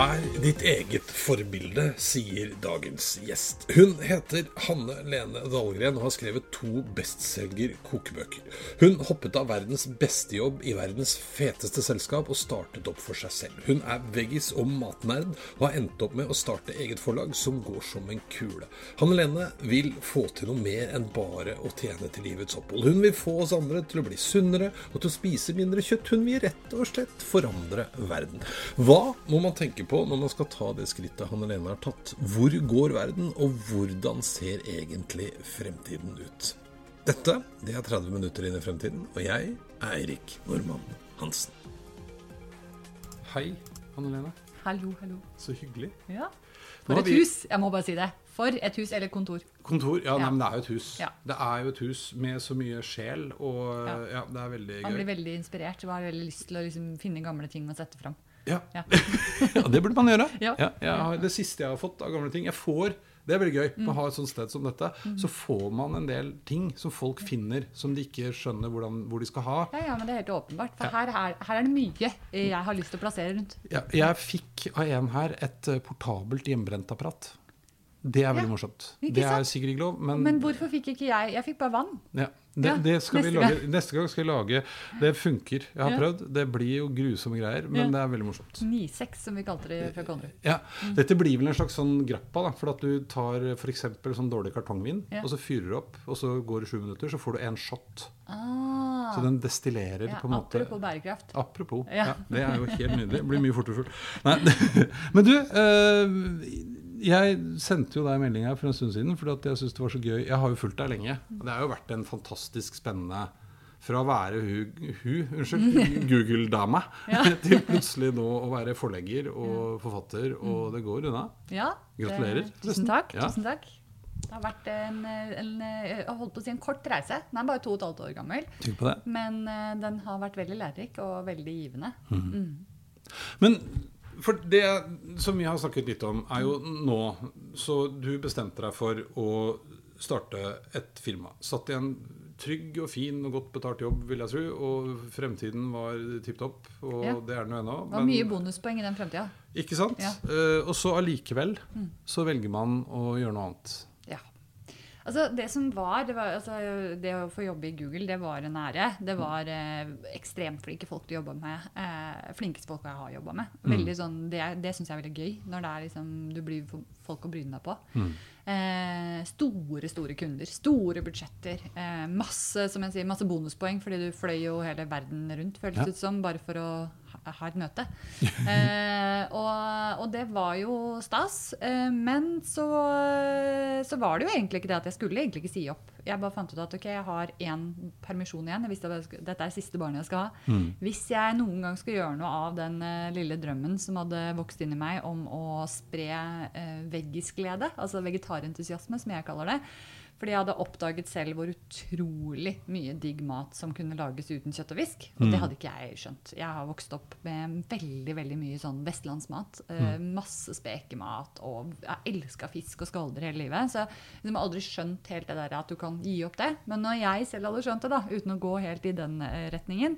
Bye. Ditt eget forbilde, sier dagens gjest. Hun heter Hanne Lene Dahlgren og har skrevet to bestselger kokebøker. Hun hoppet av verdens beste jobb i verdens feteste selskap og startet opp for seg selv. Hun er veggis og matnerd og har endt opp med å starte eget forlag som går som en kule. Hanne Lene vil få til noe mer enn bare å tjene til livets opphold. Hun vil få oss andre til å bli sunnere og til å spise mindre kjøtt. Hun vil rett og slett forandre verden. Hva må man tenke på når man skal ta det skrittet han alene har tatt? Hvor går verden, og hvordan ser egentlig fremtiden ut? Dette det er 30 minutter inn i fremtiden, og jeg er Eirik Normann Hansen. Hei, Hanne Lene. Hallo, hallo. Så hyggelig. Ja. For et vi- hus! Jeg må bare si det. For et hus eller kontor. Kontor? Ja, Ja. Nei, men det er jo et hus. Ja. Det er jo et hus med så mye sjel, og ja, Ja. det er veldig Man gøy. blir veldig inspirert og har veldig lyst til å liksom finne gamle ting og sette fram. Ja. Ja. ja, det burde man gjøre. Ja. jeg har, det siste jeg har fått av gamle ting Jeg får, Det er veldig gøy Mm. å ha et sånt sted som dette. Så får man en del ting som folk finner, som de ikke skjønner hvordan, hvor de skal ha. Ja, ja, men det er helt åpenbart. For her, er, her er det mye jeg har lyst til å plassere rundt. Ja, jeg fikk av en her et eh, portabelt hjemmebrentapparat. Det er veldig Ja, morsomt. ikke Det er sikkert ikke lov, men, Men hvorfor fikk ikke jeg Jeg fikk bare vann. ja, det, det skal vi neste gang. Neste gang skal vi lage Det funker. Jeg har prøvd. Det blir jo grusomme greier, men det er veldig morsomt. 9-6, som vi kalte det fra Konrad. Ja, Mm. Dette blir vel en slags sånn grappa, da, for at du tar f.eks. sånn dårlig kartongvin, og så fyrer du opp, og så går det sju minutter, så får du en shot. Ah, Så den destillerer ja, på en måte apropos bærekraft. Apropos. Ja. Ja. det er jo helt nydelig. Det blir mye fortere full. Men du, eh, jeg sendte jo deg melding her for en stund siden fordi at jeg syntes det var så gøy. Jeg har jo fulgt deg lenge. og Det har jo vært en fantastisk spennende fra å være hu, hu unnskyld, Google-dame Ja. til plutselig nå å være forlegger og forfatter, og det går unna. Ja, Gratulerer, det- Tusen takk. Ja. tusen takk. Det har vært en, en, jeg holdt på å si en kort reise. Den er bare to og et halvt år gammel. Tykk på det. Men eh, den har vært veldig lærerik og veldig givende. Men for det som vi har snakket litt om, er jo nå Så du bestemte deg for å starte et firma. Satt i en trygg og fin og godt betalt jobb, vil jeg tro, og fremtiden var tipp topp. Og Ja. det er den jo ennå. Det var mye bonuspoeng i den fremtida. Ikke sant? Ja. Eh, og så allikevel så velger man å gjøre noe annet. Altså, det som var, det, var altså, det å få jobbe i Google, det var en ære. Det var eh, ekstremt flinke folk du jobba med. Eh, flinkeste folk jeg har jobba med. Veldig sånn, det det syns jeg er veldig gøy, når det er liksom, du blir folk å bryne deg på. Eh, store, store kunder. Store budsjetter. Eh, masse som jeg sier, masse bonuspoeng, fordi du fløy jo hele verden rundt, føltes Ja. ut som, bare for å ha, har et møte. Eh, og, og det var jo stas. Eh, men så, så var det jo egentlig ikke det at jeg skulle egentlig ikke si opp. Jeg bare fant ut at ok, jeg har én permisjon igjen. Jeg visste at dette er siste barnet jeg skal ha. Hvis jeg noen gang skal gjøre noe av den eh, lille drømmen som hadde vokst inn i meg om å spre uh, veggisglede, altså vegetarentusiasme, som jeg kaller det. Fordi jeg hadde oppdaget selv hvor utrolig mye digg mat som kunne lages uten kjøtt og fisk. Og det hadde ikke jeg skjønt. Jeg har vokst opp med veldig veldig mye sånn vestlandsmat. Mm. Masse spekemat, og jeg elska fisk og skalder hele livet. Så jeg har aldri skjønt helt det der at du kan gi opp det. Men når jeg selv hadde skjønt det, da, uten å gå helt i den eh, retningen,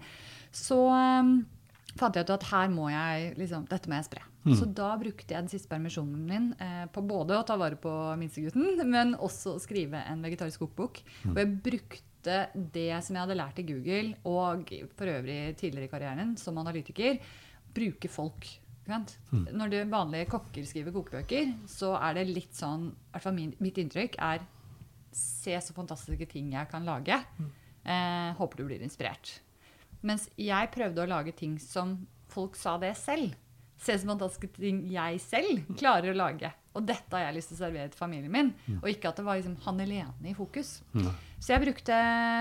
så eh, fant jeg ut at her må jeg liksom, dette må jeg spre. Så da brukte jeg den siste permisjonen min eh, på både å ta vare på minstegutten, men også å skrive en vegetarisk kokebok. Og jeg brukte det som jeg hadde lært i Google, og for øvrig tidligere i karrieren som analytiker, bruke folk. Mm. Når det vanlige kokker skriver kokebøker, så er det litt sånn i hvert fall Mitt inntrykk er Se så fantastiske ting jeg kan lage. Eh, håper du blir inspirert. Mens jeg prøvde å lage ting som folk sa det selv. Se så fantastiske ting jeg selv klarer å lage. Og dette har jeg lyst til å servere til familien min. Og ikke at det var liksom han alene i fokus. Så jeg brukte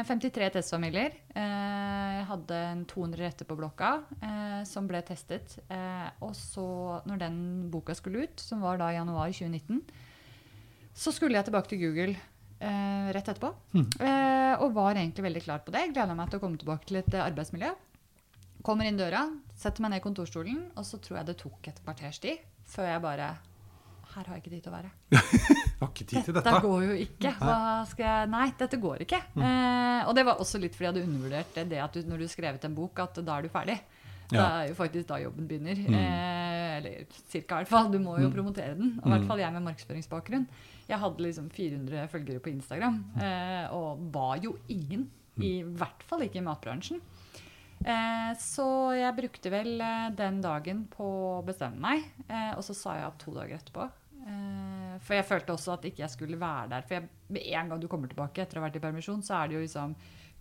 53 testfamilier. Eh, Jeg hadde en 200 retter på blokka eh, som ble testet. Eh, Og så, når den boka skulle ut, som var da i januar 2019, så skulle jeg tilbake til Google rett etterpå. Eh, og var egentlig veldig klar på det. Gleda meg til å komme tilbake til et eh, arbeidsmiljø. Kommer inn døra, setter meg ned i kontorstolen, og så tror jeg det tok et kvarters tid før jeg bare Her har jeg ikke tid til å være. Har ikke tid til Dette dette. går jo ikke. Jeg Nei, dette går ikke. Eh, og det var også litt fordi jeg hadde undervurdert det at du, når du har skrevet en bok, at da er du ferdig. Det er jo faktisk da jobben begynner. Eh, eller cirka, i hvert fall. Du må jo promotere den. Og i hvert fall jeg med markedsføringsbakgrunn. Jeg hadde liksom 400 følgere på Instagram, eh, og var jo ingen. I hvert fall ikke i matbransjen. Eh, så jeg brukte vel eh, den dagen på å bestemme meg, eh, og så sa jeg opp to dager etterpå. Eh, for jeg følte også at ikke jeg skulle være der. For jeg, med en gang du kommer tilbake etter å ha vært i permisjon, så er det jo liksom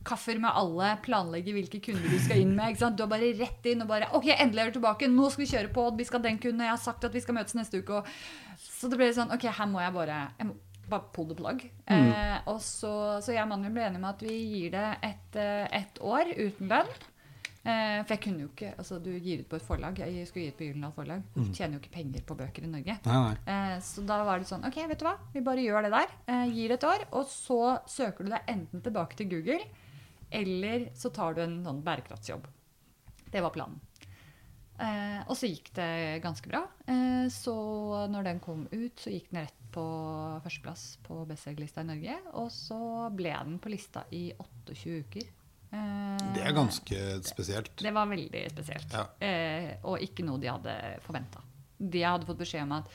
kaffer med alle, planlegge hvilke kunder du skal inn med. ikke sant? Du er bare rett inn og bare OK, endelig er du tilbake. Nå skal vi kjøre på. Vi skal den kunden. Jeg har sagt at vi skal møtes neste uke. Og... Så det ble sånn OK, her må jeg bare jeg må bare pull the plug. Eh, og så, så jeg og mannen min ble enige om at vi gir det et, eh, et år uten lønn. Eh, for jeg kunne jo ikke Altså, du gir ut på et forlag. Jeg skulle gi ut på Gyldendal forlag. Du tjener jo ikke penger på bøker i Norge. Nei, nei. Eh, så da var det sånn OK, vet du hva? Vi bare gjør det der. Eh, gir et år. Og så søker du deg enten tilbake til Google, eller så tar du en sånn bærekraftsjobb. Det var planen. Eh, og så gikk det ganske bra. Eh, så når den kom ut, så gikk den rett på førsteplass på bestselgerlista i Norge. Og så ble den på lista i 28 uker. Eh, Det er ganske spesielt. det var veldig spesielt. Ja. Eh, og ikke noe de hadde forventa. De hadde fått beskjed om at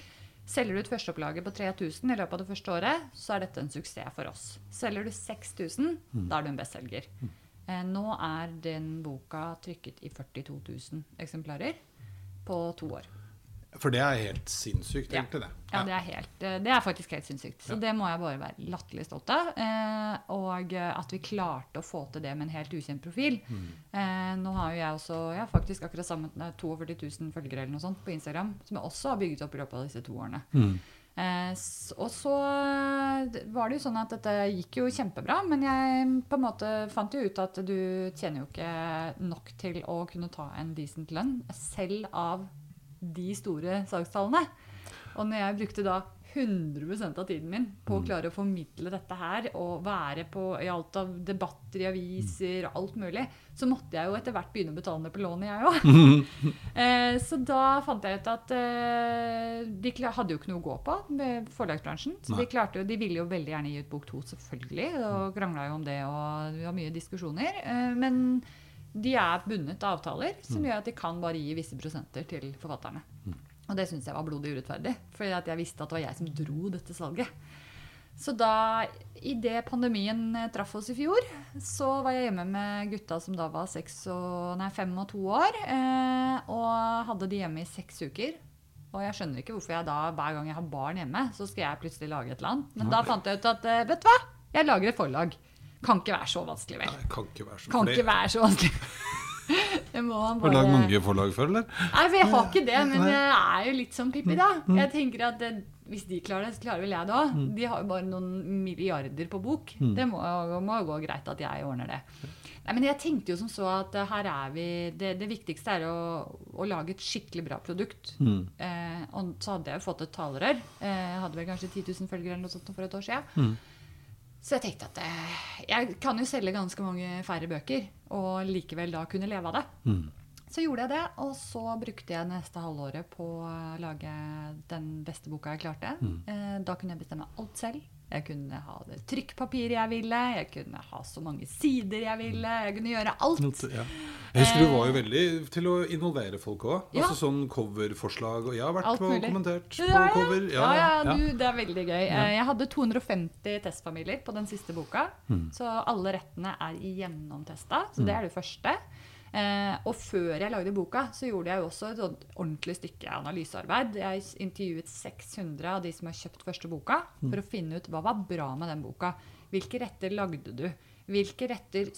selger du et førsteopplaget på 3000 i løpet av det første året, så er dette en suksess for oss. Selger du 6000, Mm. da er du en bestselger. Eh, nå er den boka trykket i 42 000 eksemplarer på to år. For det er helt sinnssykt, Ja. egentlig, det. Ja, det er, helt, eh, det er faktisk helt sinnssykt. Så det må jeg bare være latterlig stolt av. Eh, og eh, at vi klarte å få til det med en helt ukjent profil. Eh, nå har jo jeg også jeg har faktisk akkurat sammen 42 000 følgere eller noe sånt på Instagram, som jeg også har bygget opp i løpet av disse to årene. Eh, og så var det jo sånn at dette gikk jo kjempebra, men jeg på en måte fant jo ut at du tjener jo ikke nok til å kunne ta en decent lønn, selv av de store salgstallene. Og når jeg brukte da 100% av tiden min på å klare å formidle dette her, og være på i alt av debatter i aviser og alt mulig, så måtte jeg jo etter hvert begynne å betale ned på lånet, jeg òg. Eh, så da fant jeg ut at eh, de hadde jo ikke noe å gå på med forlagsbransjen. Så de, klarte jo, de ville jo veldig gjerne gi ut bok to, selvfølgelig. Og krangla jo om det, og vi har mye diskusjoner. Eh, men de er bundet av avtaler som gjør at de kan bare gi visse prosenter til forfatterne. Og det syns jeg var blodig urettferdig, for jeg visste at det var jeg som dro dette salget. Så da, idet pandemien eh, traff oss i fjor, så var jeg hjemme med gutta som da var seks og, nei, fem og to år, eh, og hadde de hjemme i seks uker. Og jeg skjønner ikke hvorfor jeg da, hver gang jeg har barn hjemme, så skal jeg plutselig lage et eller annet. Men da fant jeg ut at eh, vet du hva, jeg lager et forlag. Kan ikke være så vanskelig, vel. Nei, kan ikke være så Kan ikke være så vanskelig. Det må man Har du lagd mange forlag før, eller? Nei, jeg har ikke det, men jeg er jo litt som Pippi, da. Jeg tenker at det, Hvis de klarer det, så klarer vel jeg det òg. De har jo bare noen milliarder på bok. Det må, må jo gå greit at jeg ordner det. Nei, men jeg tenkte jo som så at eh, her er vi Det, det viktigste er å, å lage et skikkelig bra produkt. Eh, og så hadde jeg jo fått et talerør. Eh, jeg hadde vel kanskje 10 000 følgere eller noe sånt for et år siden. Så jeg tenkte at eh, jeg kan jo selge ganske mange færre bøker, og likevel da kunne leve av det. Så gjorde jeg det, og så brukte jeg neste halvåret på å lage den beste boka jeg klarte. Eh, Da kunne jeg bestemme alt selv. Jeg kunne ha det trykkpapiret jeg ville, jeg kunne ha så mange sider jeg ville. Jeg kunne gjøre alt. Ja. Jeg husker du var jo veldig til å involvere folk òg. Ja. Altså sånn coverforslag. Og jeg har vært Alt på mulig. kommentert Ja, på ja. cover. Ja, ja, du, det er veldig gøy. Eh, Jeg hadde 250 testfamilier på den siste boka. Så alle rettene er gjennomtesta. Så det er det første. Eh, og før jeg lagde boka, så gjorde jeg jo også et ordentlig stykke analysearbeid. Jeg intervjuet 600 av de som har kjøpt første boka, for å finne ut hva var bra med den boka. Hvilke retter lagde du? Hvilke retter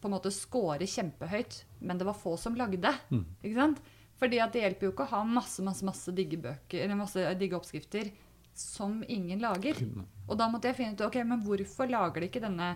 på en måte scorer kjempehøyt, men det var få som lagde? Ikke sant? Fordi at det hjelper jo ikke å ha masse masse, masse digge bøker, eller masse digge oppskrifter som ingen lager. Og da måtte jeg finne ut ok, men hvorfor lager de ikke denne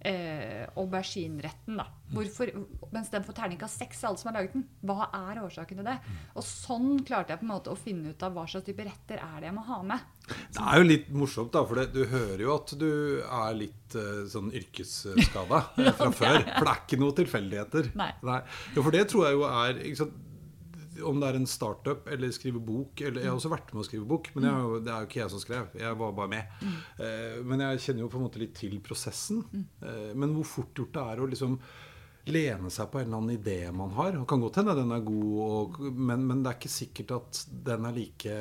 eh, aubergineretten, da? Hvorfor, mens den får terningkast seks, alle som har laget den? Hva er årsaken til det? Og sånn klarte jeg på en måte å finne ut av hva slags type retter er det jeg må ha med. Det er jo litt morsomt, da, for det, du hører jo at du er litt uh, sånn yrkesskada fra før. For det er ikke noe tilfeldigheter. Nei. Nei. Ja, for det tror jeg jo er Om det er en startup eller skrive bok eller, Jeg har også vært med å skrive bok, men jeg, det er jo ikke jeg som skrev. Jeg var bare med. Mm. Men jeg kjenner jo på en måte litt til prosessen. Mm. Men hvor fort gjort det er å liksom lene seg på en eller annen idé man har. Det kan godt hende den er god, og, men, men, det er ikke sikkert at den er like,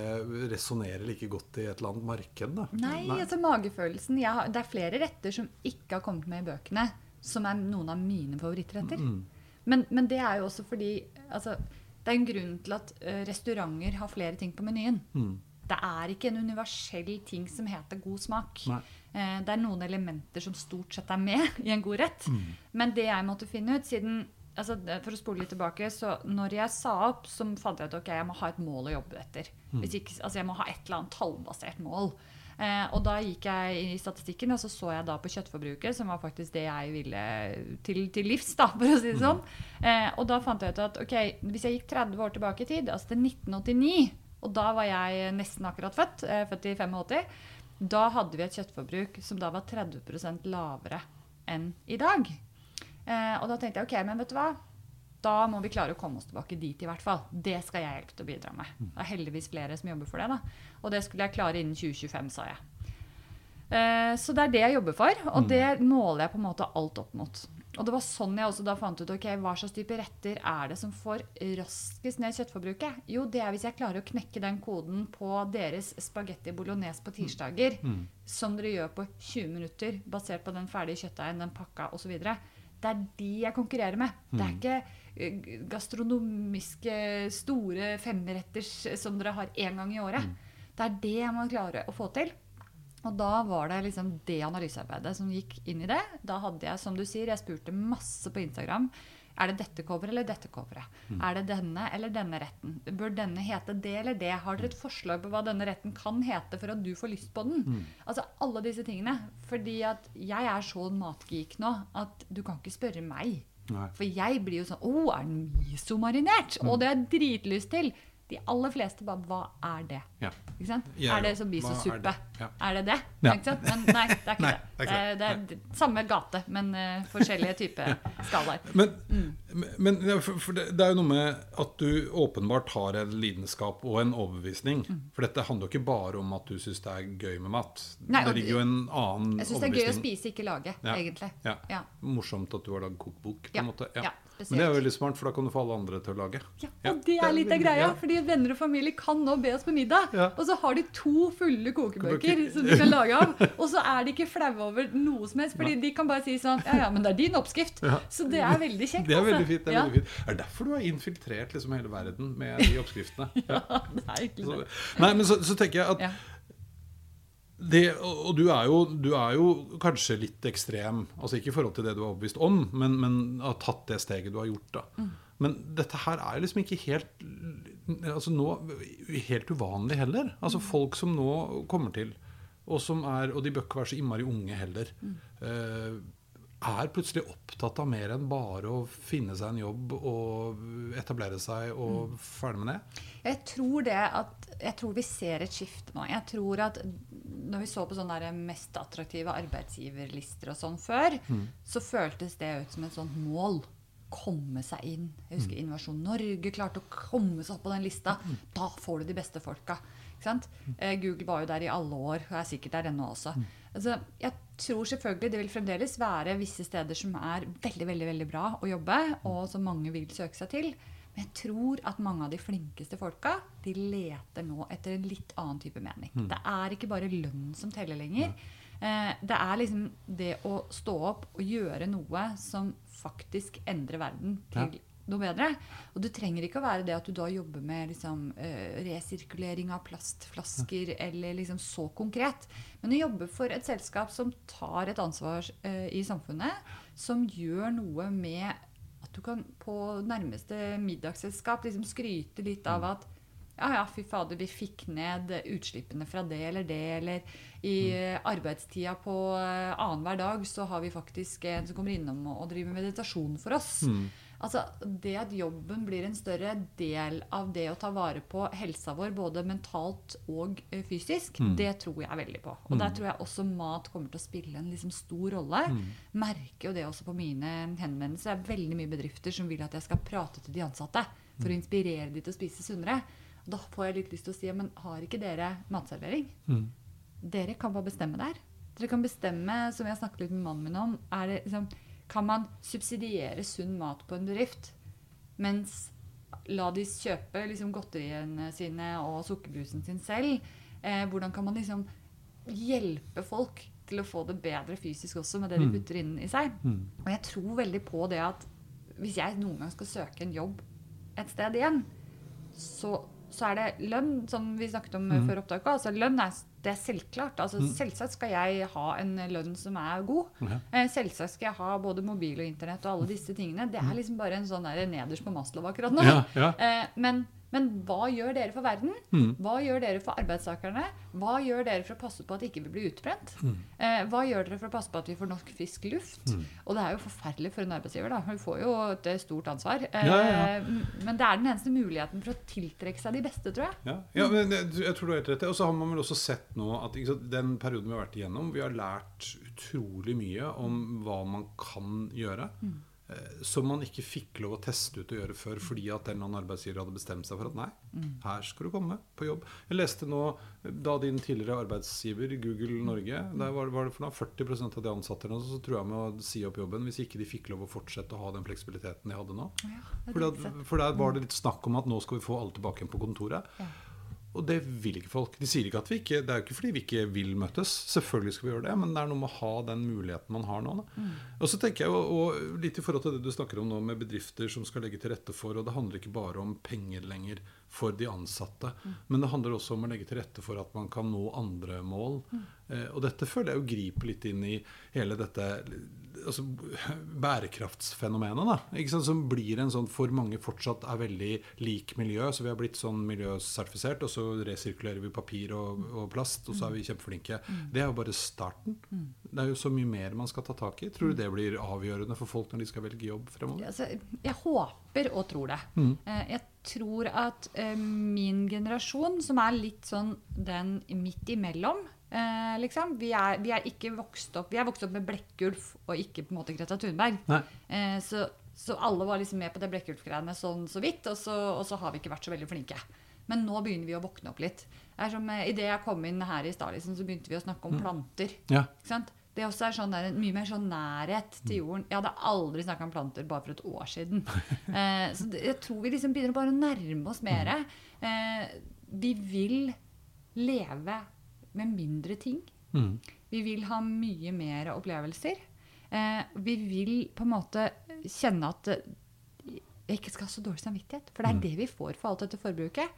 resonnerer like godt i et eller annet marked. Da. Nei, Nei. altså magefølelsen har, Det er flere retter som ikke har kommet med i bøkene, som er noen av mine favorittretter. Mm. Men, men, det er jo også fordi altså, Det er en grunn til at uh, restauranter har flere ting på menyen. Mm. Det er ikke en universell ting som heter god smak. Nei. Eh, det er noen elementer som stort sett er med i en god rett. Mm. Men det jeg måtte finne ut, siden altså, For å spole litt tilbake, så når jeg sa opp, så fant jeg ut ok, jeg må ha et mål å jobbe etter. Mm. Ikke, altså, jeg må ha et eller annet tallbasert mål. Eh, og da gikk jeg i statistikken, og så så jeg da på kjøttforbruket, som var faktisk det jeg ville til, til livs, da, for å si det sånn. Eh, og da fant jeg ut at ok, hvis jeg gikk 30 år tilbake i tid, altså til 1989, og da var jeg nesten akkurat født, eh, født i 85 da hadde vi et kjøttforbruk som da var 30 lavere enn i dag. Eh, og da tenkte jeg ok, men vet du hva? Da må vi klare å komme oss tilbake dit i hvert fall. Det skal jeg hjelpe til å bidra med. Det er heldigvis flere som jobber for det. da. Og det skulle jeg klare innen 2025, sa jeg. Eh, så det er det jeg jobber for, og mm. det måler jeg på en måte alt opp mot. Og det var sånn jeg også da fant ut ok, hva slags type retter er det som får raskest ned kjøttforbruket. Jo, det er hvis jeg klarer å knekke den koden på deres spagetti bolognese på tirsdager, mm. som dere gjør på 20 minutter, basert på den ferdige kjøttdeigen, den pakka osv. Det er de jeg konkurrerer med. Mm. Det er mm. ikke gastronomiske store femretters som dere har én gang i året. Mm. Det er det jeg må klare å få til. Og da var det liksom det analysearbeidet som gikk inn i det. Da hadde jeg, som du sier, jeg spurte masse på Instagram. Er det dette coveret eller dette coveret? Mm. Er det denne eller denne retten? Bør denne hete det eller det? Har dere et forslag på hva denne retten kan hete for at du får lyst på den? Mm. Altså alle disse tingene. Fordi at jeg er så matgeek nå at du kan ikke spørre meg. Nei. For jeg blir jo sånn Å, er den miso-marinert? Mm. Og det har jeg dritlyst til. De aller fleste bare Hva er det? Ja. er det som miso-suppe? Ja. Er det det? Ja. Men nei, det er ikke nei, det. Det er, det er samme gate, men uh, forskjellige typer skalaer. Men, mm. men for, for det, det, er jo noe med at du åpenbart har en lidenskap og en overbevisning. Mm. For dette handler jo ikke bare om at du syns det er gøy med mat. Nei, det ligger jo en annen Jeg syns det er gøy å spise, ikke lage, egentlig. Morsomt at du har lagd kokebok, på en måte. Ja. Spesielt. Men det er jo veldig smart, for da kan du få alle andre til å lage. Ja, og det er litt av greia, fordi venner og familie kan nå be oss på middag. Ja. Og så har de to fulle kokebøker som de kan lage av. Og så er de ikke flaue over noe som helst, fordi de kan bare si sånn Ja, ja, men det er din oppskrift. Ja. Så det er veldig kjekt. Det er veldig altså. fint. Det er, veldig fint. er derfor du har infiltrert liksom hele verden med de oppskriftene? ja, det er hyggelig. det. Nei, men så, så tenker jeg at det, og du er, jo, du er, jo, kanskje litt ekstrem, altså ikke i forhold til det du er overbevist om, men, men har tatt det steget du har gjort. da. Mm. Men dette her er liksom ikke helt altså nå, helt uvanlig heller. Altså mm. Folk som nå kommer til, og, som er, og de bør ikke være så innmari unge heller. Mm. Er plutselig opptatt av mer enn bare å finne seg en jobb og etablere seg og mm. ferdig med det? Jeg tror det at Jeg tror vi ser et skifte nå. Jeg tror at når vi så på sånne der mest attraktive arbeidsgiverlister og sånn før, mm. så føltes det ut som et sånt mål. Komme seg inn. Jeg husker mm. Innovasjon Norge klarte å komme seg opp på den lista. Mm. Da får du de beste folka. Eh, Google var jo der i alle år, og er sikkert der ennå også. Mm. Altså, jeg tror selvfølgelig det vil fremdeles være visse steder som er veldig veldig, veldig bra å jobbe, og som mange vil søke seg til. Men jeg tror at mange av de flinkeste folka de leter nå etter en litt annen type mening. Mm. Det er ikke bare lønn som teller lenger. Eh, det er liksom det å stå opp og gjøre noe som faktisk endrer verden til ja noe bedre. Og det trenger ikke å være det at du da jobber med liksom, uh, resirkulering av plastflasker ja. eller liksom så konkret. Men å jobbe for et selskap som tar et ansvar uh, i samfunnet, som gjør noe med at du kan på nærmeste middagsselskap liksom skryte litt av at ja, ja, fy fader, vi fikk ned utslippene fra det eller det. Eller i mm. arbeidstida på eh, annenhver dag så har vi faktisk en som kommer innom og, driver driver meditasjon for oss. Altså, Det at jobben blir en større del av det å ta vare på helsa vår, både mentalt og fysisk, fysisk, det tror jeg veldig på. Og der tror jeg også mat kommer til å spille en liksom stor rolle. Merker jo det også på mine henvendelser. Det er veldig mye bedrifter som vil at jeg skal prate til de ansatte for å inspirere de til å spise sunnere. Da får jeg litt lyst til å si men har ikke dere matservering? Dere kan bare bestemme der. Dere kan bestemme, som jeg har snakket litt med mannen min om, er det liksom, kan man subsidiere sunn mat på en bedrift, mens la de kjøpe liksom, godteriene sine og sukkerbrusen sin selv? Eh, hvordan kan man liksom hjelpe folk til å få det bedre fysisk også med det de putter inn i seg? Og jeg tror veldig på det at hvis jeg noen gang skal søke en jobb et sted igjen, så, så er det lønn, som vi snakket om før opptaket. Altså lønn er, det er selvklart. Altså, Selvsagt skal jeg ha en lønn som er god. Ja. Eh, Selvsagt skal jeg ha både mobil og internett og alle disse tingene. Det er liksom bare en sånn der nederst på Maslow akkurat nå. Ja, ja. Eh, men, men hva gjør dere for verden? Hva gjør dere for arbeidstakerne? Hva gjør dere for å passe på at ikke vi blir utbrent? Eh, hva gjør dere for å passe på at vi får nok frisk luft? Og det er jo forferdelig for en arbeidsgiver. da. Hun får jo et eh, stort ansvar. Eh, Ja, ja, m- Men det er den eneste muligheten for å tiltrekke seg de beste, tror jeg. Ja, ja men jeg, jeg tror du har helt rett. Og så har man vel også sett nå at sant, den perioden vi har vært igjennom, vi har lært utrolig mye om hva man kan gjøre. eh, Som man ikke fikk lov å teste ut og gjøre før fordi at en eller annen arbeidsgiver hadde bestemt seg for at nei, her skal du komme på jobb. Jeg leste nå da din tidligere arbeidsgiver, Google Norge, der var, var det for noe 40% av de ansatte nå, så tror jeg med å si opp jobben hvis ikke de fikk lov å fortsette å ha den fleksibiliteten de hadde nå. For, for der var det litt snakk om at nå skal vi få alle tilbake igjen på kontoret. Ja. Og det vil ikke folk. De sier ikke at vi ikke Det er jo ikke fordi vi ikke vil møtes. Selvfølgelig skal vi gjøre det, men det er noe med å ha den muligheten man har nå. Da. Og så tenker jeg, og, og litt i forhold til det du snakker om nå med bedrifter som skal legge til rette for, og det handler ikke bare om penger lenger for de ansatte, men det handler også om å legge til rette for at man kan nå andre mål. Eh, og dette føler jeg jo griper litt inn i hele dette altså, bærekraftsfenomenet, da, som blir en sånn for mange fortsatt er veldig lik miljø. Så vi har blitt sånn miljøsertifisert, og så resirkulerer vi papir og, og plast, og så er vi kjempeflinke. Det er jo bare starten. Det er jo så mye mer man skal ta tak i. Tror du det blir avgjørende for folk når de skal velge jobb fremover? Altså, jeg håper og tror det. Mm. Jeg tror at eh, min generasjon, som er litt sånn den midt imellom eh, liksom, vi er, vi er ikke vokst opp Vi er vokst opp med Blekkulf og ikke på en måte Greta Thunberg. Eh, så, så alle var liksom med på det Blekkulf-greiene sånn så vidt, og så, og så har vi ikke vært så veldig flinke. Men nå begynner vi å våkne opp litt. Eh, Idet jeg kom inn her i stad, liksom, så begynte vi å snakke om planter. Ja. Det også er sånn der, mye mer sånn nærhet til jorden. Jeg hadde aldri snakka om planter bare for et år siden. Eh, så jeg tror vi liksom begynner bare å nærme oss mer. Eh, vi vil leve med mindre ting. Mm. Vi vil ha mye mer opplevelser. Eh, vi vil på en måte kjenne at ikke skal ha så dårlig samvittighet. For det er det vi får for alt dette forbruket.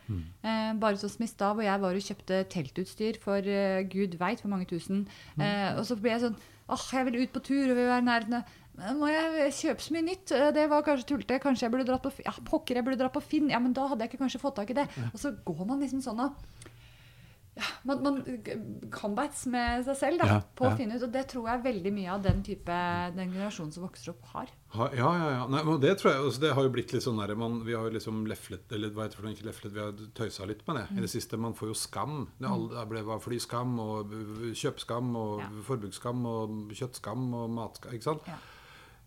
Eh, bare sånn som i stad, hvor jeg var og kjøpte teltutstyr for eh, gud veit hvor mange tusen. Eh, og så ble jeg sånn åh, jeg vil ut på tur og vil være men må jeg kjøpe så mye nytt? Eh, Det var kanskje tullete. Kanskje jeg burde dratt på. Ja, pokker, jeg burde dratt på Finn. Ja, men da hadde jeg ikke kanskje fått tak i det. Og så går man liksom sånn og ja, man, man combats med seg selv da, Ja, på ja. å finne ut. Og det tror jeg veldig mye av den type den generasjonen som vokser opp, har. Ha, ja, ja, ja. Nei, men det tror jeg altså, Det har jo blitt litt sånn der, man, Vi har jo liksom leflet Eller hva heter det, ikke leflet, vi har tøysa litt med det i det siste. Man får jo skam. Det, alle, ble, var flyskam og kjøpskam og Ja. forbruksskam og kjøttskam og matskam. Ikke sant? Ja.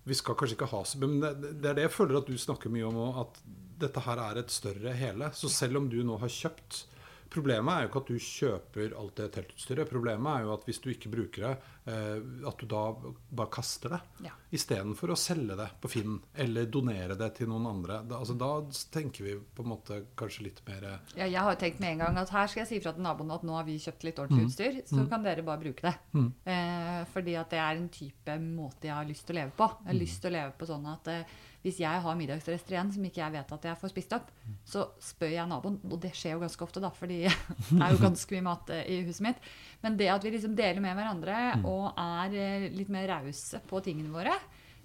Vi skal kanskje ikke ha så Men det, det er det jeg føler at du snakker mye om òg, at dette her er et større hele. Så selv om du nå har kjøpt Problemet er jo ikke at du kjøper alt det teltutstyret. Problemet er jo at hvis du ikke bruker det, eh, at du da bare kaster det. Ja. Istedenfor å selge det på Finn eller donere det til noen andre. Da, altså, da tenker vi på en måte kanskje litt mer eh, Ja, jeg har tenkt med en gang at her skal jeg si fra til naboen at nå har vi kjøpt litt ordentlig utstyr, så kan dere bare bruke det. Eh, fordi at det er en type måte jeg har lyst til å leve på. Jeg har lyst til å leve på sånn at eh, hvis jeg har middagsrester igjen som ikke jeg vet at jeg får spist opp, så spør jeg naboen, og det skjer jo ganske ofte, da, fordi det er jo ganske mye mat eh, i huset mitt. Men det at vi liksom deler med hverandre og er eh, litt mer rause på tingene våre,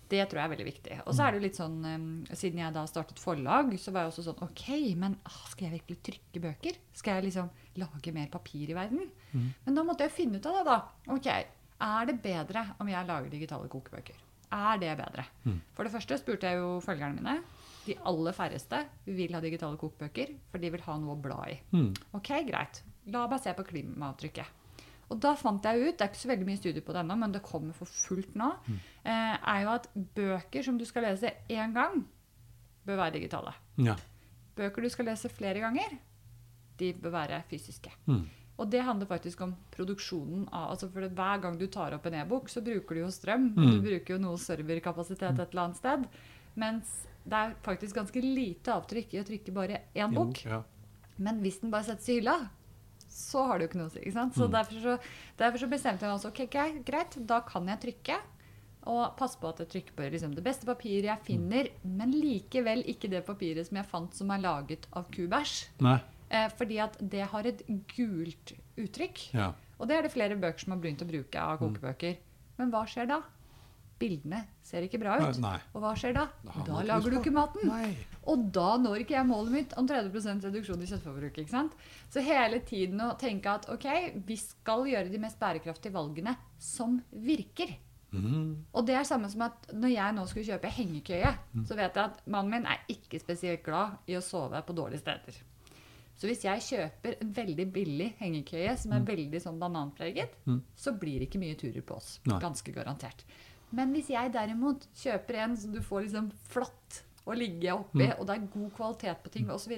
Det tror jeg er veldig viktig. Og så er det jo litt sånn, eh, Siden jeg da startet forlag, så var jeg også sånn OK, men ah, skal jeg virkelig trykke bøker? Skal jeg liksom lage mer papir i verden? Men da måtte jeg finne ut av det, da. Ok, Er det bedre om jeg lager digitale kokebøker? Er det bedre? For det første spurte jeg jo følgerne mine. De aller færreste vil ha digitale kokebøker, for de vil ha noe å bla i. Ok, greit. La meg se på klimaavtrykket. Og da fant jeg ut, det er ikke så veldig mye studier på det ennå, men det kommer for fullt nå, eh, er jo at bøker som du skal lese én gang, bør være digitale. Ja. Bøker du skal lese flere ganger, de bør være fysiske. Mm. Og det handler faktisk om produksjonen av altså for Hver gang du tar opp en e-bok, så bruker du jo strøm. Mm. Du bruker jo noe serverkapasitet et eller annet sted. Mens det er faktisk ganske lite avtrykk i å trykke bare én bok. Ja. Men hvis den bare settes i hylla, så har det jo ikke noe å si. Så derfor, så, derfor så bestemte jeg meg også ok, greit, da kan jeg trykke. Og passe på at jeg trykker på liksom, det beste papiret jeg finner, men likevel ikke det papiret som jeg fant som er laget av kubæsj. Eh, fordi at det har et gult uttrykk. Ja. Og det er det flere bøker som har begynt å bruke av kokebøker. Men hva skjer da? Bildene ser ikke bra ut. Nei. Og hva skjer da? Da Da lager du ikke maten. Nei. Og da når ikke jeg målet mitt om 30% reduksjon i kjøttforbruket. Så hele tiden å tenke at ok, vi skal gjøre de mest bærekraftige valgene som virker. Mm. Og det er samme som at når jeg nå skulle kjøpe hengekøye, så vet jeg at mannen min er ikke spesielt glad i å sove på dårlige steder. Så hvis jeg kjøper en veldig billig hengekøye som er veldig sånn bananpreget, så blir det ikke mye turer på oss. Nei. Ganske garantert. Men hvis jeg derimot kjøper en som du får liksom flatt å ligge oppi, og det er god kvalitet på ting osv.,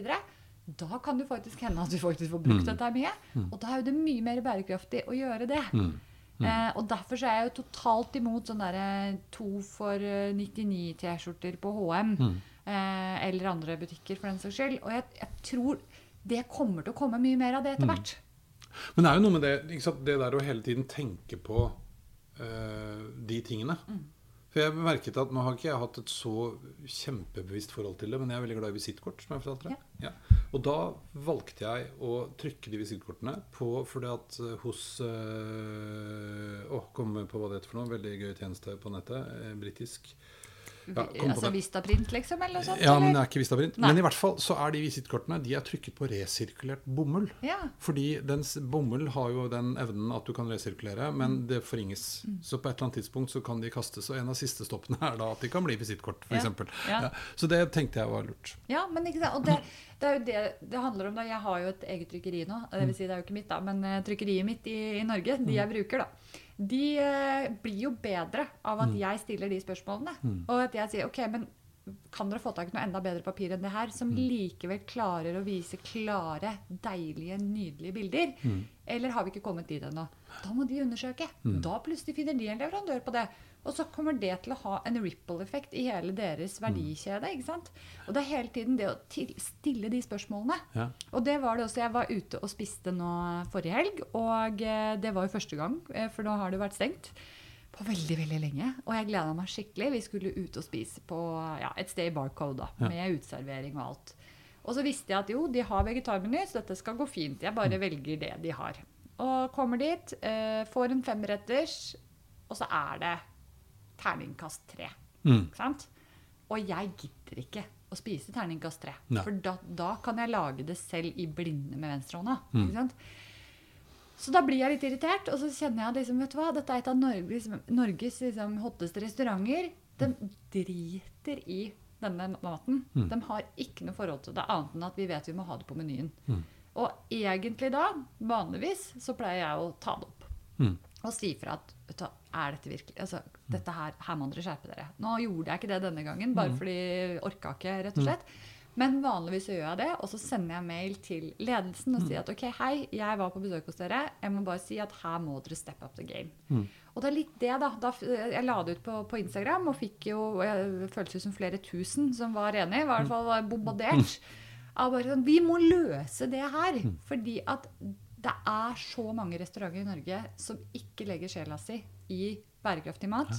da kan det faktisk hende at du faktisk får brukt dette her mye. Og da er jo det mye mer bærekraftig å gjøre det. Eh, og derfor så er jeg jo totalt imot sånne der, to for eh, 99 T-skjorter på HM. Eh, eller andre butikker, for den saks skyld. Og jeg, jeg tror det kommer til å komme mye mer av det etter hvert. Men det er jo noe med det, det der å hele tiden tenke på uh, de tingene. Mm. For jeg merket at Nå har ikke jeg hatt et så kjempebevisst forhold til det, men jeg er veldig glad i visittkort. som jeg fortalte deg. Ja. Og da valgte jeg å trykke de visittkortene på fordi at eh, hos øh, Å, komme på hva det heter for noe. Veldig gøy tjeneste på nettet. Eh, Britisk. Ja, altså. Vistaprint, liksom? Eller noe sånt? Ja, men det er ikke Vistaprint. Nei. Men i hvert fall så er de visittkortene de er trykket på resirkulert bomull. Ja. Fordi dens bomull har jo den evnen at du kan resirkulere, men det forringes. Mm. Så på et eller annet tidspunkt så kan de kastes, og en av siste stoppene er da at de kan bli visittkort, f.eks. Ja, ja. Så det tenkte jeg var lurt. Ja, men ikke sant? Og det, det er jo det det handler om. da. Jeg har jo et eget trykkeri nå. Det vil si, det er jo ikke mitt, da, men eh, trykkeriet mitt i, i Norge, de jeg bruker, da. De eh, blir jo bedre av at jeg stiller de spørsmålene. Og at jeg sier OK, men kan dere få tak i noe enda bedre papir enn det her, som likevel klarer å vise klare, deilige, nydelige bilder? Eller har vi ikke kommet dit ennå? Da må de undersøke. Da plutselig finner de en leverandør på det. Og så kommer det til å ha en ripple-effekt i hele deres verdikjede. ikke sant? Og det er hele tiden det å til stille de spørsmålene. Ja. Og det var det også. Jeg var ute og spiste nå forrige helg, og eh, det var jo første gang, eh, for nå har det vært stengt. På veldig veldig lenge. Og jeg gleda meg skikkelig. Vi skulle ut og spise på ja, et sted i Barcode da, Ja. med uteservering og alt. Og så visste jeg at jo, de har vegetarmeny, så dette skal gå fint. Jeg bare velger det de har. Og kommer dit, eh, får en femretters, og så er det terningkast tre. Mm. Sant? Og jeg gidder ikke å spise terningkast tre. Nei. For da, da kan jeg lage det selv i blinde med venstrehånda. Mm. Ikke sant? Så da blir jeg litt irritert, og så kjenner jeg at liksom, vet du hva, dette er et av Norges, Norges liksom, hotteste restauranter. De driter i denne maten. Mm. De har ikke noe forhold til det, annet enn at vi vet vi må ha det på menyen. Mm. Og egentlig da, vanligvis, så pleier jeg å ta det opp. Mm. Og si fra at vet du, er dette virkelig altså, dette her, her må dere skjerpe dere. Nå gjorde jeg ikke det denne gangen, bare Mm. fordi jeg orka ikke, rett og slett. Men vanligvis gjør jeg det, og så sender jeg mail til ledelsen og Mm. sier at ok, hei, jeg var på besøk hos dere. Jeg må bare si at her må dere step up the game. Mm. Og det er litt det, da. da jeg la det ut på, på Instagram og fikk jo Det føltes som flere tusen som var enig. I hvert fall var bombardert. Av bare sånn Vi må løse det her! Fordi at det er så mange restauranter i Norge som ikke legger sjela si i bærekraftig mat,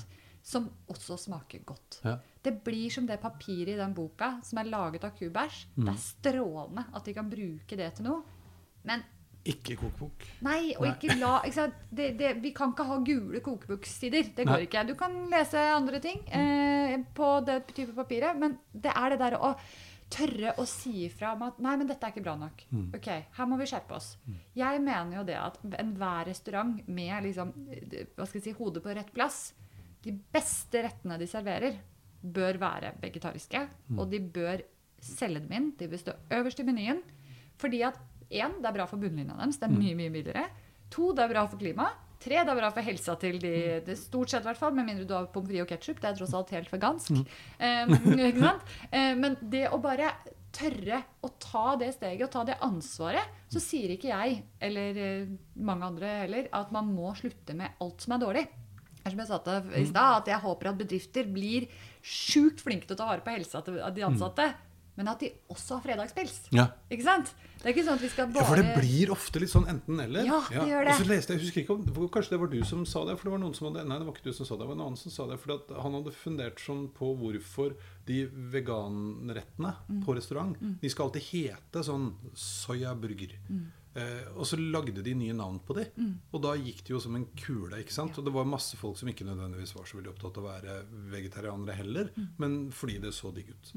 som også smaker godt. Ja. Det blir som det papiret i den boka som er laget av kubæsj. Det er strålende at de kan bruke det til noe. Men Ikke kokebok. Nei, og Nei. ikke la ikke? Det, det, Vi kan ikke ha gule kokeboksider. Det går Nei. ikke. Du kan lese andre ting eh, på det type papiret, men det er det der å tørre å si ifra om at Nei, men dette er ikke bra nok. Mm. Ok, her må vi skjerpe oss. Jeg mener jo det at enhver restaurant med liksom, hva skal jeg si, hodet på rett plass De beste rettene de serverer, bør være vegetariske. Mm. Og de bør selge dem inn. De bør stå øverst i menyen. Fordi at én, det er bra for bunnlinja deres. Det er mye, mye billigere. To, det er bra for klimaet. Tre, det er bra for helsa til de det er Stort sett, i hvert fall. Med mindre du har pommes frites og ketsjup. Det er tross alt helt vegansk. Sant? Eh, men det å bare tørre å ta det steget og ta det ansvaret, så sier ikke jeg, eller eh, mange andre heller, at man må slutte med alt som er dårlig. Som jeg sa til i stad, at jeg håper at bedrifter blir sjukt flinke til å ta vare på helsa til de ansatte. Men at de også har fredagspils. Ja. Ikke sant? Det er ikke sånn at vi skal bare... Ja, for det blir ofte litt sånn enten-eller. Ja, det gjør det. Og så leste jeg, jeg husker ikke om, Kanskje det var du som sa det? For det var noen som hadde, Nei, det var ikke du som sa det. Det var en annen som sa det. For at han hadde fundert sånn på hvorfor de veganrettene Mm. på restaurant De skal alltid hete sånn soyaburger. Mm. Eh, og så lagde de nye navn på de. Og da gikk det jo som en kule. ikke sant? Og det var masse folk som ikke nødvendigvis var så veldig opptatt av å være vegetarianere heller, Mm. men fordi det så digg ut.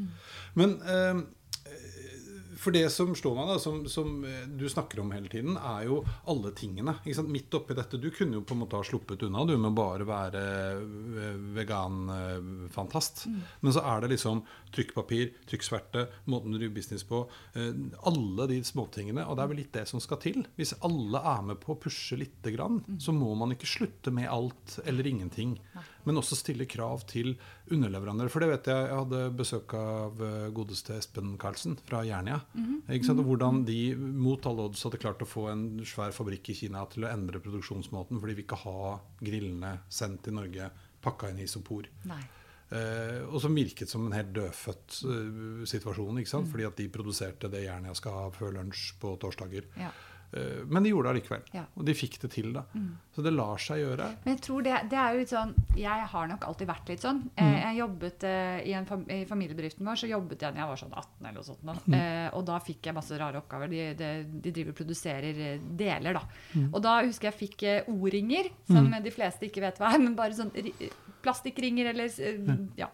Men eh, for det som slår meg, da, som, som eh, du snakker om hele tiden, er jo alle tingene. Ikke sant? Midt oppi dette. Du kunne jo på en måte ha sluppet unna du med bare være veganfantast. vegan-fantast. Men så er det liksom trykkpapir, trykksverte, måten du driver business på. eh, Alle de småtingene. Og det er vel litt det som skal til. Hvis alle er med på å pushe lite grann, så må man ikke slutte med alt eller ingenting. Men også stille krav til underleverandører. For det vet jeg, jeg hadde besøk av eh, godeste Espen Karlsen fra Jernia. Mm -hmm. Hvordan de mot alle odds hadde klart å få en svær fabrikk i Kina til å endre produksjonsmåten fordi vi ikke har grillene sendt til Norge pakka inn i isopor. Nei. Uh, og som virket som en helt dødfødt uh, situasjon. ikke sant? Fordi at de produserte det Jernia skal ha før lunsj på torsdager. Ja. Eh, men de gjorde det allikevel. Ja. Og de fikk det til, da. Så det lar seg gjøre. Men jeg tror det, det er jo litt sånn Jeg har nok alltid vært litt sånn. Mm. Jeg jobbet eh, i, en I familiebedriften vår så jobbet jeg da jeg var sånn 18 eller noe sånt. nå. Eh, og da fikk jeg masse rare oppgaver. De, de, de driver og produserer deler, da. Og da husker jeg fikk O-ringer, som de fleste ikke vet hva er. Men bare sånn ri- plastikkringer eller Ja.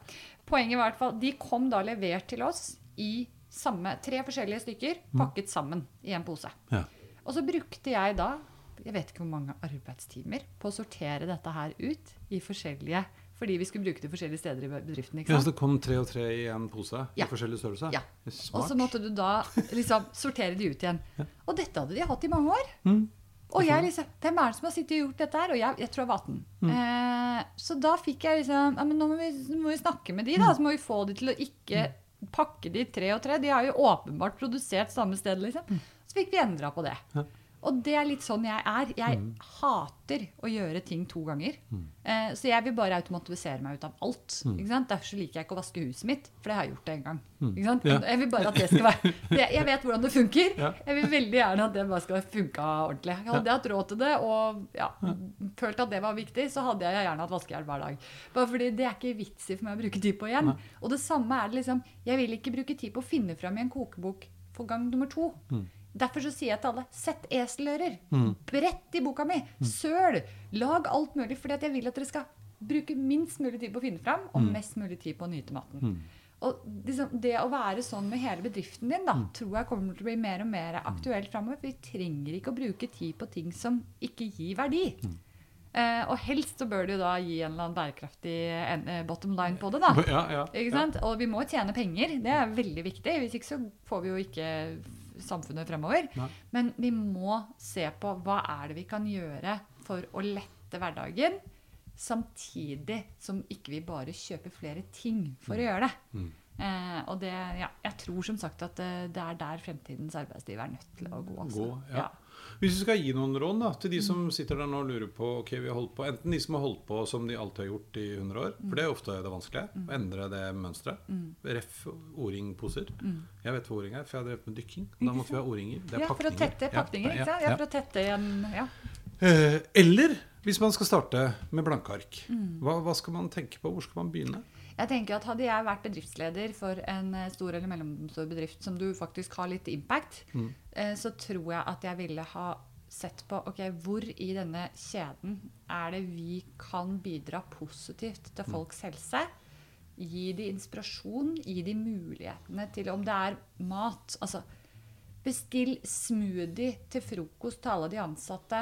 Poenget var i hvert fall De kom da levert til oss i samme Tre forskjellige stykker pakket sammen i en pose. Ja. Og så brukte jeg da jeg vet ikke hvor mange arbeidstimer på å sortere dette her ut i forskjellige Fordi vi skulle bruke det forskjellige steder i bedriften. ikke sant? Ja, så det kom tre og tre i en pose Ja. i forskjellig størrelse? Ja. Og så måtte du da liksom sortere de ut igjen. Og dette hadde de hatt i mange år. Mm. Og jeg liksom, Hvem er det som har sittet og gjort dette her? Og jeg, jeg tror jeg var 18. Mm. Eh, så da fikk jeg liksom ja, men Nå må vi, må vi snakke med de, da. Så må vi få de til å ikke pakke de tre og tre. De har jo åpenbart produsert samme sted, liksom. Så fikk vi endra på det. Mm. Ja. Og det er litt sånn jeg er. Jeg hater å gjøre ting to ganger. Eh, så jeg vil bare automatisere meg ut av alt. Sant? Derfor så liker jeg ikke å vaske huset mitt, for det har jeg gjort det en gang. Sant? Ja. Jeg vil bare at det skal være Jeg vet hvordan det funker. Ja. Jeg vil veldig gjerne at det bare skal funke ordentlig. Hadde jeg hatt råd til det og ja, følt at det var viktig, så hadde jeg gjerne hatt vaskehjelp hver dag. Bare fordi det er ikke vits i for meg å bruke tid på igjen. Og det samme er det liksom Jeg vil ikke bruke tid på å finne fram i en kokebok for gang nummer to. Derfor så sier jeg til alle sett eselører. Brett i boka mi. Søl. Lag alt mulig. Fordi jeg vil at dere skal bruke minst mulig tid på å finne fram, og mest mulig tid på å nyte maten. Og liksom, det å være sånn med hele bedriften din da, tror jeg kommer til å bli mer og mer aktuelt framover. For vi trenger ikke å bruke tid på ting som ikke gir verdi. Eh, og helst så bør det jo da gi en eller annen bærekraftig eh, bottom line på det. da. Ja, ja, Ikke ja. Og vi må tjene penger. Det er veldig viktig. Hvis ikke så får vi jo ikke samfunnet fremover. Nei. Men vi må se på hva er det vi kan gjøre for å lette hverdagen, samtidig som ikke vi bare kjøper flere ting for å gjøre det. Mm. Eh, og det, ja, jeg tror som sagt at det, det er der fremtidens arbeidsliv er nødt til å gå. Altså. Gå, ja. Hvis vi skal gi noen råd da, til de som sitter der nå og lurer på ok, vi har holdt på, Enten de som har holdt på som de alltid har gjort i 100 år, for det er ofte det vanskelige, å endre det mønsteret. Ref. O-ringposer. Jeg vet hva o-ring er, for jeg har drevet med dykking. Da måtte vi ha o-ringer. Det er Ja, for å tette pakninger. Ja, ikke sant? ja, for å tette igjen ja. Eh, Eller hvis man skal starte med blanke ark. Mm. Hva, hva skal man tenke på? Hvor skal man begynne? Jeg tenker at Hadde jeg vært bedriftsleder for en eh, stor eller mellomstor bedrift som du faktisk har litt impact, mm. så tror jeg at jeg ville ha sett på ok, hvor i denne kjeden er det vi kan bidra positivt til folks helse. Gi de inspirasjon, gi de mulighetene til om det er mat. Altså, bestill smoothie til frokost til alle de ansatte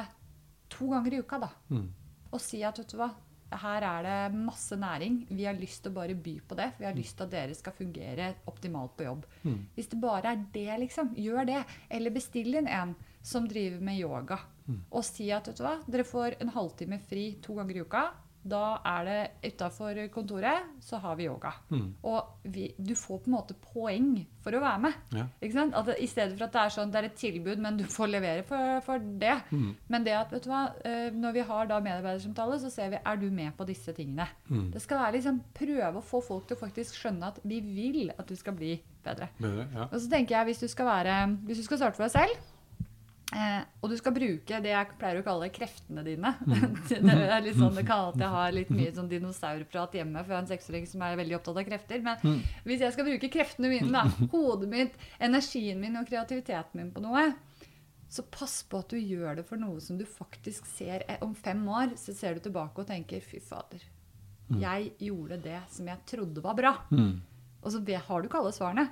to ganger i uka, da. Og si at vet du hva, her er det masse næring. Vi har lyst til å bare by på det. Vi har lyst til at dere skal fungere optimalt på jobb. Hvis det bare er det, liksom, gjør det. Eller bestill inn en som driver med yoga. Og si at vet du hva, dere får en halvtime fri to ganger i uka. Da er det utafor kontoret, så har vi yoga. Og vi, du får på en måte poeng for å være med. Ja. Ikke sant? At I stedet for at det er sånn, det er et tilbud, men du får levere for, for det. Men det at, vet du hva, eh, når vi har da medarbeidersamtale, så ser vi er du med på disse tingene. Det skal være liksom, Prøve å få folk til å faktisk skjønne at vi vil at du skal bli bedre. Bedre, ja. Og så tenker jeg, hvis du skal, være, hvis du skal starte for deg selv, eh, og du skal bruke det jeg pleier å kalle kreftene dine Det er litt sånn det kan jeg har litt mye sånn dinosaurprat hjemme, for jeg har en seksåring som er veldig opptatt av krefter. Men hvis jeg skal bruke kreftene mine, da, hodet mitt, energien min og kreativiteten min på noe, så pass på at du gjør det for noe som du faktisk ser eh, om fem år. Så ser du tilbake og tenker 'fy fader'. Jeg gjorde det som jeg trodde var bra. Og så har du ikke alle svarene.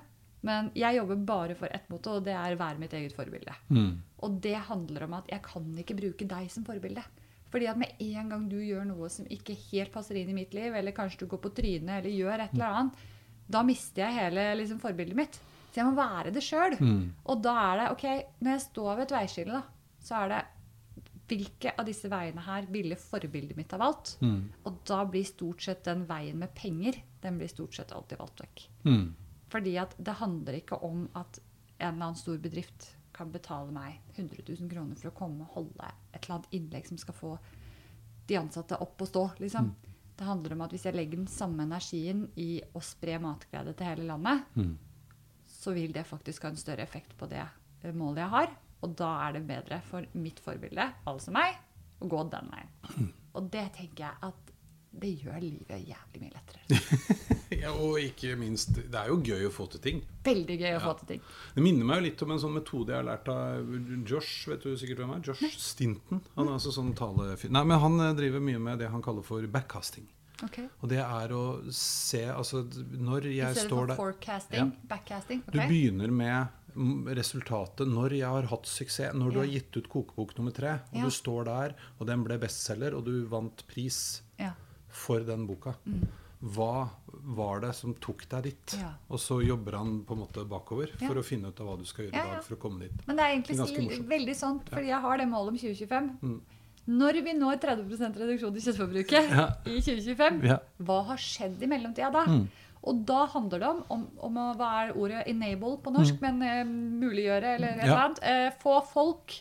Men jeg jobber bare for ett motto, og det er være mitt eget forbilde. Og det handler om at jeg kan ikke bruke deg som forbilde. Fordi at med en gang du gjør noe som ikke helt passer inn i mitt liv, eller kanskje du går på trynet eller gjør et eller annet, da mister jeg hele liksom, forbildet mitt. Så jeg må være det sjøl. Og da er det ok, når jeg står ved et veiskille, da, så er det hvilke av disse veiene her ville forbildet mitt ha valgt? Og da blir stort sett den veien med penger, den blir stort sett alltid valgt vekk. Mm. Fordi at det handler ikke om at en eller annen stor bedrift kan betale meg 100 000 kroner for å komme og holde et eller annet innlegg som skal få de ansatte opp og stå. Liksom. Det handler om at hvis jeg legger den samme energien i å spre matglede til hele landet, Mm. så vil det faktisk ha en større effekt på det eh, målet jeg har. Og da er det bedre for mitt forbilde, altså meg, å gå den veien. Og det tenker jeg at det gjør livet jævlig mye lettere. ja. Og ikke minst, det er jo gøy å få til ting. Veldig gøy å få til ting. Det minner meg jo litt om en sånn metode jeg har lært av Josh. vet du sikkert hvem er? Josh Stinton. Han er altså sånn talefyr. Nei, men han eh, driver mye med det han kaller for backcasting. Okay. Og det er å se Altså, når jeg står der forecasting, backcasting. Du begynner med mm, resultatet når jeg har hatt suksess. Når du Ja. har gitt ut kokebok nummer tre, og Ja. du står der, og den ble bestselger, og du vant pris Ja. for den boka. Hva var det som tok deg dit? Mm. Ja. Og så jobber han på en måte bakover for å finne ut av hva du skal gjøre Ja, i dag for å komme dit. Men det er egentlig det er veldig sant, fordi jeg har det målet om 2025. Mm. Når vi når 30% reduksjon i kjøttforbruket Ja. i 2025, Ja. hva har skjedd i mellomtida da? Mm. Og da handler det om, om, om hva er ordet 'enable' på norsk, men eh, muliggjøre eller et Mm. Eller annet. Eh, få folk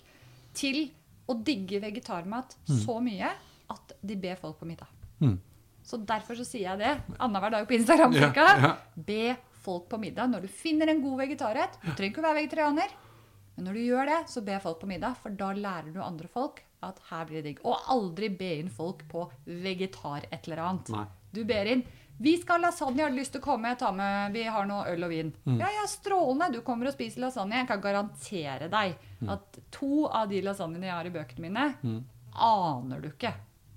til å digge vegetarmat så mye at de ber folk på middag. Mm. Så derfor så sier jeg det annenhver dag på Instagram. Ja, ja. Be folk på middag. Når du finner en god vegetarrett Du trenger ikke å være vegetarianer. Men når du gjør det, så be folk på middag, for da lærer du andre folk at her blir det digg. Og aldri be inn folk på vegetar et eller annet. Nei. Du ber inn 'Vi skal ha lasagne, har du lyst til å komme? Ta med, vi har noe øl og vin.' Mm. Ja, ja, strålende. Du kommer og spiser lasagne. Jeg kan garantere deg Mm. at to av de lasagnene jeg har i bøkene mine, aner du ikke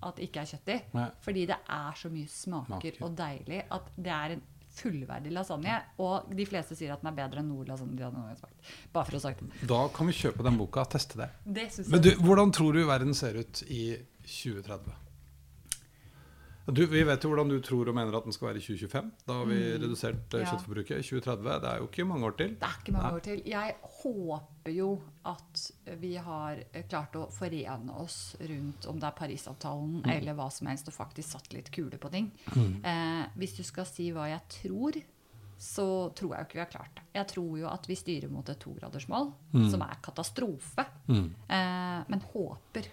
at det ikke er kjøtt i. Nei. Fordi det er så mye smaker Smaker. og deilig at det er en fullverdig lasagne. Og de fleste sier at den er bedre enn noe lasagne de hadde noen gang smakt. Bare for å sagt det. Da kan vi kjøpe den boka og teste det. Det Men du, hvordan tror du verden ser ut i 2030? Du, vi vet jo hvordan du tror og mener at den skal være i 2025. Da har vi redusert eh, Mm. Ja. kjøttforbruket. 2030, det er jo ikke mange år til. Det er ikke mange Nei. år til. Jeg håper jo at vi har eh, klart å forene oss rundt om det er Parisavtalen Mm. eller hva som helst, og faktisk satt litt kule på ting. Eh, hvis du skal si hva jeg tror, så tror jeg jo ikke vi har klart det. Jeg tror jo at vi styrer mot et togradersmål, Mm. som er katastrofe. Eh, men håper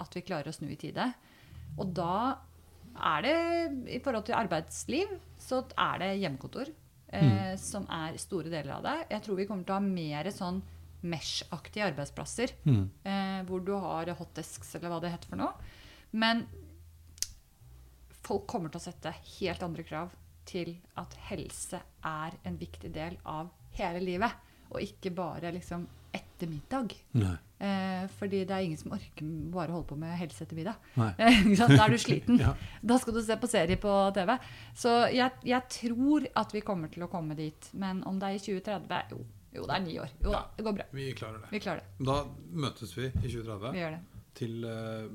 at vi klarer å snu i tide. Og da er det i forhold til arbeidsliv, så er det hjemmekontor eh, som er store deler av det. Jeg tror vi kommer til å ha mer sånn Mesh-aktige arbeidsplasser. Eh, hvor du har hotdesks, eller hva det heter for noe. Men folk kommer til å sette helt andre krav til at helse er en viktig del av hele livet. Og ikke bare liksom etter middag. Eh, fordi det er ingen som orker bare holde på med helse etter middag. Da er du sliten. Ja. Da skal du se på serie på TV. Så jeg, jeg tror at vi kommer til å komme dit. Men om det er i 2030 Jo, jo det er ni år. Jo da, det går bra. Vi klarer det. Vi klarer det. Da møtes vi i Vi 2030 gjør det. til uh,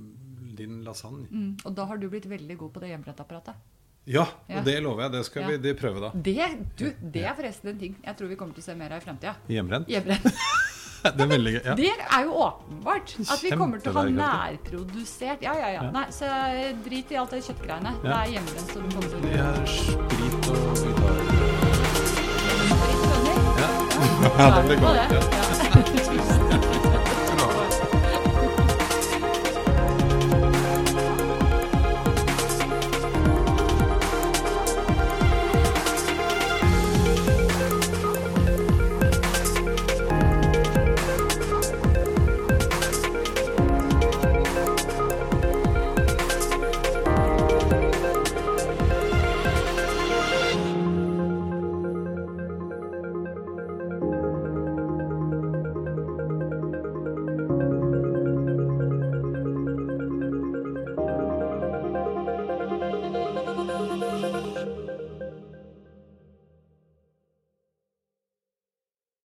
din lasagne. Mm. Og da har du blitt veldig god på det hjemmebrentapparatet. Ja, og det lover jeg. Det skal vi det prøve, da. Det, du, det er forresten en ting jeg tror vi kommer til å se mer av i fremtida. Hjemmebrent. Hjemmebrent. Det er veldig. Ja. Det er jo åpenbart. At vi kommer til å ha nærprodusert Ja, ja, ja. Nei, så drit i alt det kjøttgreiene. Det er hjemmebrent. Så du kommer til å Det er sprit og gitar. Ja. Ja, det blir godt. Ja.